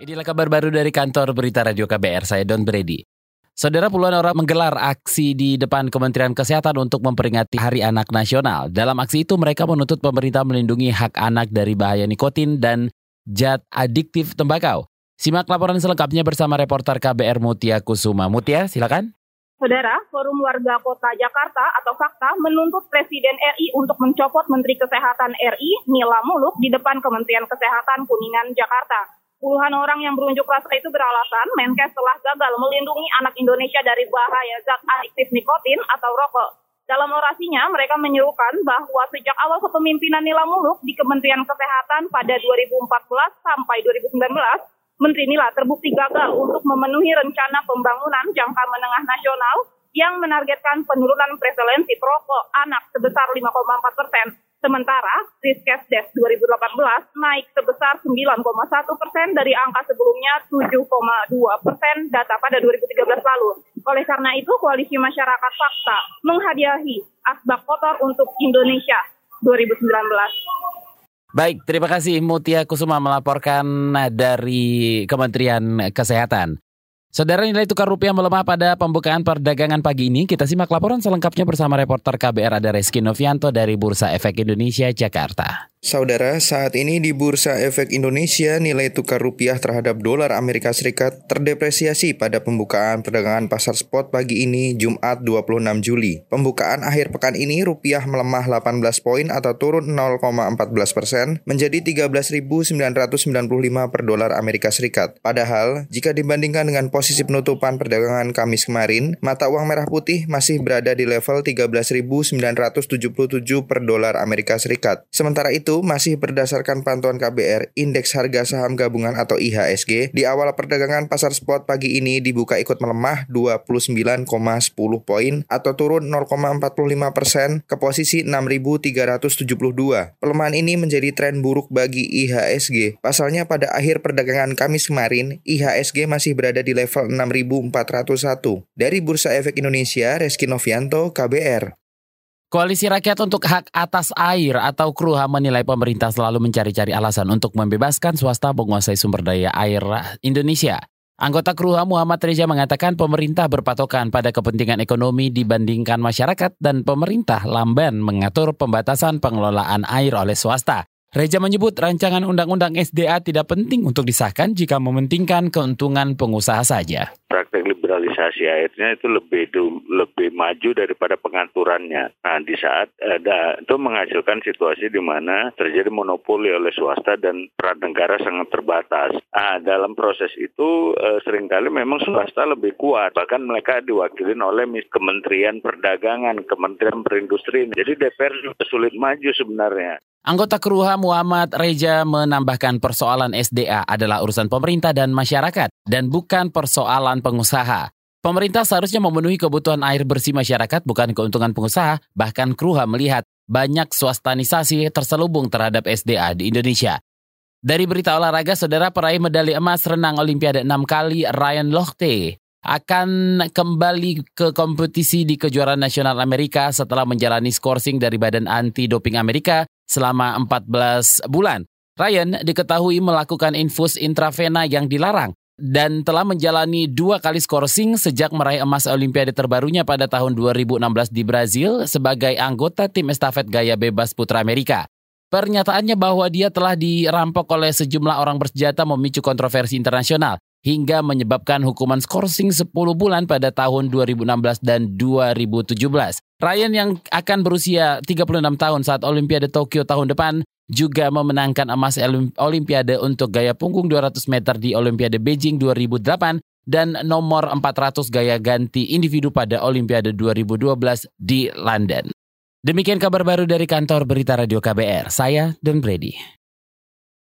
Inilah kabar baru dari kantor berita Radio KBR, saya Don Brady. Saudara puluhan orang menggelar aksi di depan Kementerian Kesehatan untuk memperingati Hari Anak Nasional. Dalam aksi itu mereka menuntut pemerintah melindungi hak anak dari bahaya nikotin dan zat adiktif tembakau. Simak laporan selengkapnya bersama reporter KBR Mutia Kusuma. Mutia, silakan. Saudara, Forum Warga Kota Jakarta atau Fakta menuntut Presiden RI untuk mencopot Menteri Kesehatan RI, Nila Muluk, di depan Kementerian Kesehatan Kuningan, Jakarta. Puluhan orang yang berunjuk rasa itu beralasan Menkes telah gagal melindungi anak Indonesia dari bahaya zat adiktif nikotin atau rokok. Dalam orasinya, mereka menyerukan bahwa sejak awal kepemimpinan Nila Muluk di Kementerian Kesehatan pada 2014 sampai 2019, Menteri Nila terbukti gagal untuk memenuhi rencana pembangunan jangka menengah nasional yang menargetkan penurunan prevalensi perokok anak sebesar 5,4 persen Sementara Riskesdes 2018 naik sebesar 9,1 persen dari angka sebelumnya 7,2 persen data pada 2013 lalu. Oleh karena itu, Koalisi Masyarakat Fakta menghadiahi asbak kotor untuk Indonesia 2019. Baik, terima kasih Mutia Kusuma melaporkan dari Kementerian Kesehatan. Saudara nilai tukar rupiah melemah pada pembukaan perdagangan pagi ini. Kita simak laporan selengkapnya bersama reporter KBR ada Reski Novianto dari Bursa Efek Indonesia, Jakarta. Saudara, saat ini di Bursa Efek Indonesia nilai tukar rupiah terhadap dolar Amerika Serikat terdepresiasi pada pembukaan perdagangan pasar spot pagi ini Jumat 26 Juli. Pembukaan akhir pekan ini rupiah melemah 18 poin atau turun 0,14 persen menjadi 13.995 per dolar Amerika Serikat. Padahal, jika dibandingkan dengan posisi penutupan perdagangan Kamis kemarin, mata uang merah putih masih berada di level 13.977 per dolar Amerika Serikat. Sementara itu, itu masih berdasarkan pantauan KBR, indeks harga saham gabungan atau IHSG di awal perdagangan pasar spot pagi ini dibuka ikut melemah 29,10 poin atau turun 0,45 persen ke posisi 6.372. Pelemahan ini menjadi tren buruk bagi IHSG. Pasalnya pada akhir perdagangan Kamis kemarin, IHSG masih berada di level 6.401. Dari Bursa Efek Indonesia, Reski Novianto, KBR. Koalisi Rakyat untuk Hak Atas Air atau KRUHA menilai pemerintah selalu mencari-cari alasan untuk membebaskan swasta menguasai sumber daya air Indonesia. Anggota KRUHA Muhammad Reza mengatakan pemerintah berpatokan pada kepentingan ekonomi dibandingkan masyarakat dan pemerintah lamban mengatur pembatasan pengelolaan air oleh swasta. Reja menyebut rancangan undang-undang SDA tidak penting untuk disahkan jika mementingkan keuntungan pengusaha saja liberalisasi airnya itu lebih lebih maju daripada pengaturannya. Nah, di saat ada itu menghasilkan situasi di mana terjadi monopoli oleh swasta dan peran negara sangat terbatas. Nah, dalam proses itu eh, sering kali memang swasta lebih kuat. Bahkan mereka diwakili oleh Kementerian Perdagangan, Kementerian Perindustrian. Jadi DPR sulit maju sebenarnya. Anggota Keruha Muhammad Reja menambahkan persoalan SDA adalah urusan pemerintah dan masyarakat dan bukan persoalan pengusaha. Pemerintah seharusnya memenuhi kebutuhan air bersih masyarakat bukan keuntungan pengusaha, bahkan Kruha melihat banyak swastanisasi terselubung terhadap SDA di Indonesia. Dari berita olahraga, saudara peraih medali emas renang Olimpiade 6 kali Ryan Lochte akan kembali ke kompetisi di kejuaraan nasional Amerika setelah menjalani skorsing dari Badan Anti Doping Amerika selama 14 bulan. Ryan diketahui melakukan infus intravena yang dilarang dan telah menjalani dua kali skorsing sejak meraih emas Olimpiade terbarunya pada tahun 2016 di Brazil sebagai anggota tim estafet gaya bebas putra Amerika. Pernyataannya bahwa dia telah dirampok oleh sejumlah orang bersenjata memicu kontroversi internasional hingga menyebabkan hukuman skorsing 10 bulan pada tahun 2016 dan 2017. Ryan yang akan berusia 36 tahun saat Olimpiade Tokyo tahun depan juga memenangkan emas Olimpiade untuk gaya punggung 200 meter di Olimpiade Beijing 2008 dan nomor 400 gaya ganti individu pada Olimpiade 2012 di London. Demikian kabar baru dari kantor Berita Radio KBR. Saya Don Brady.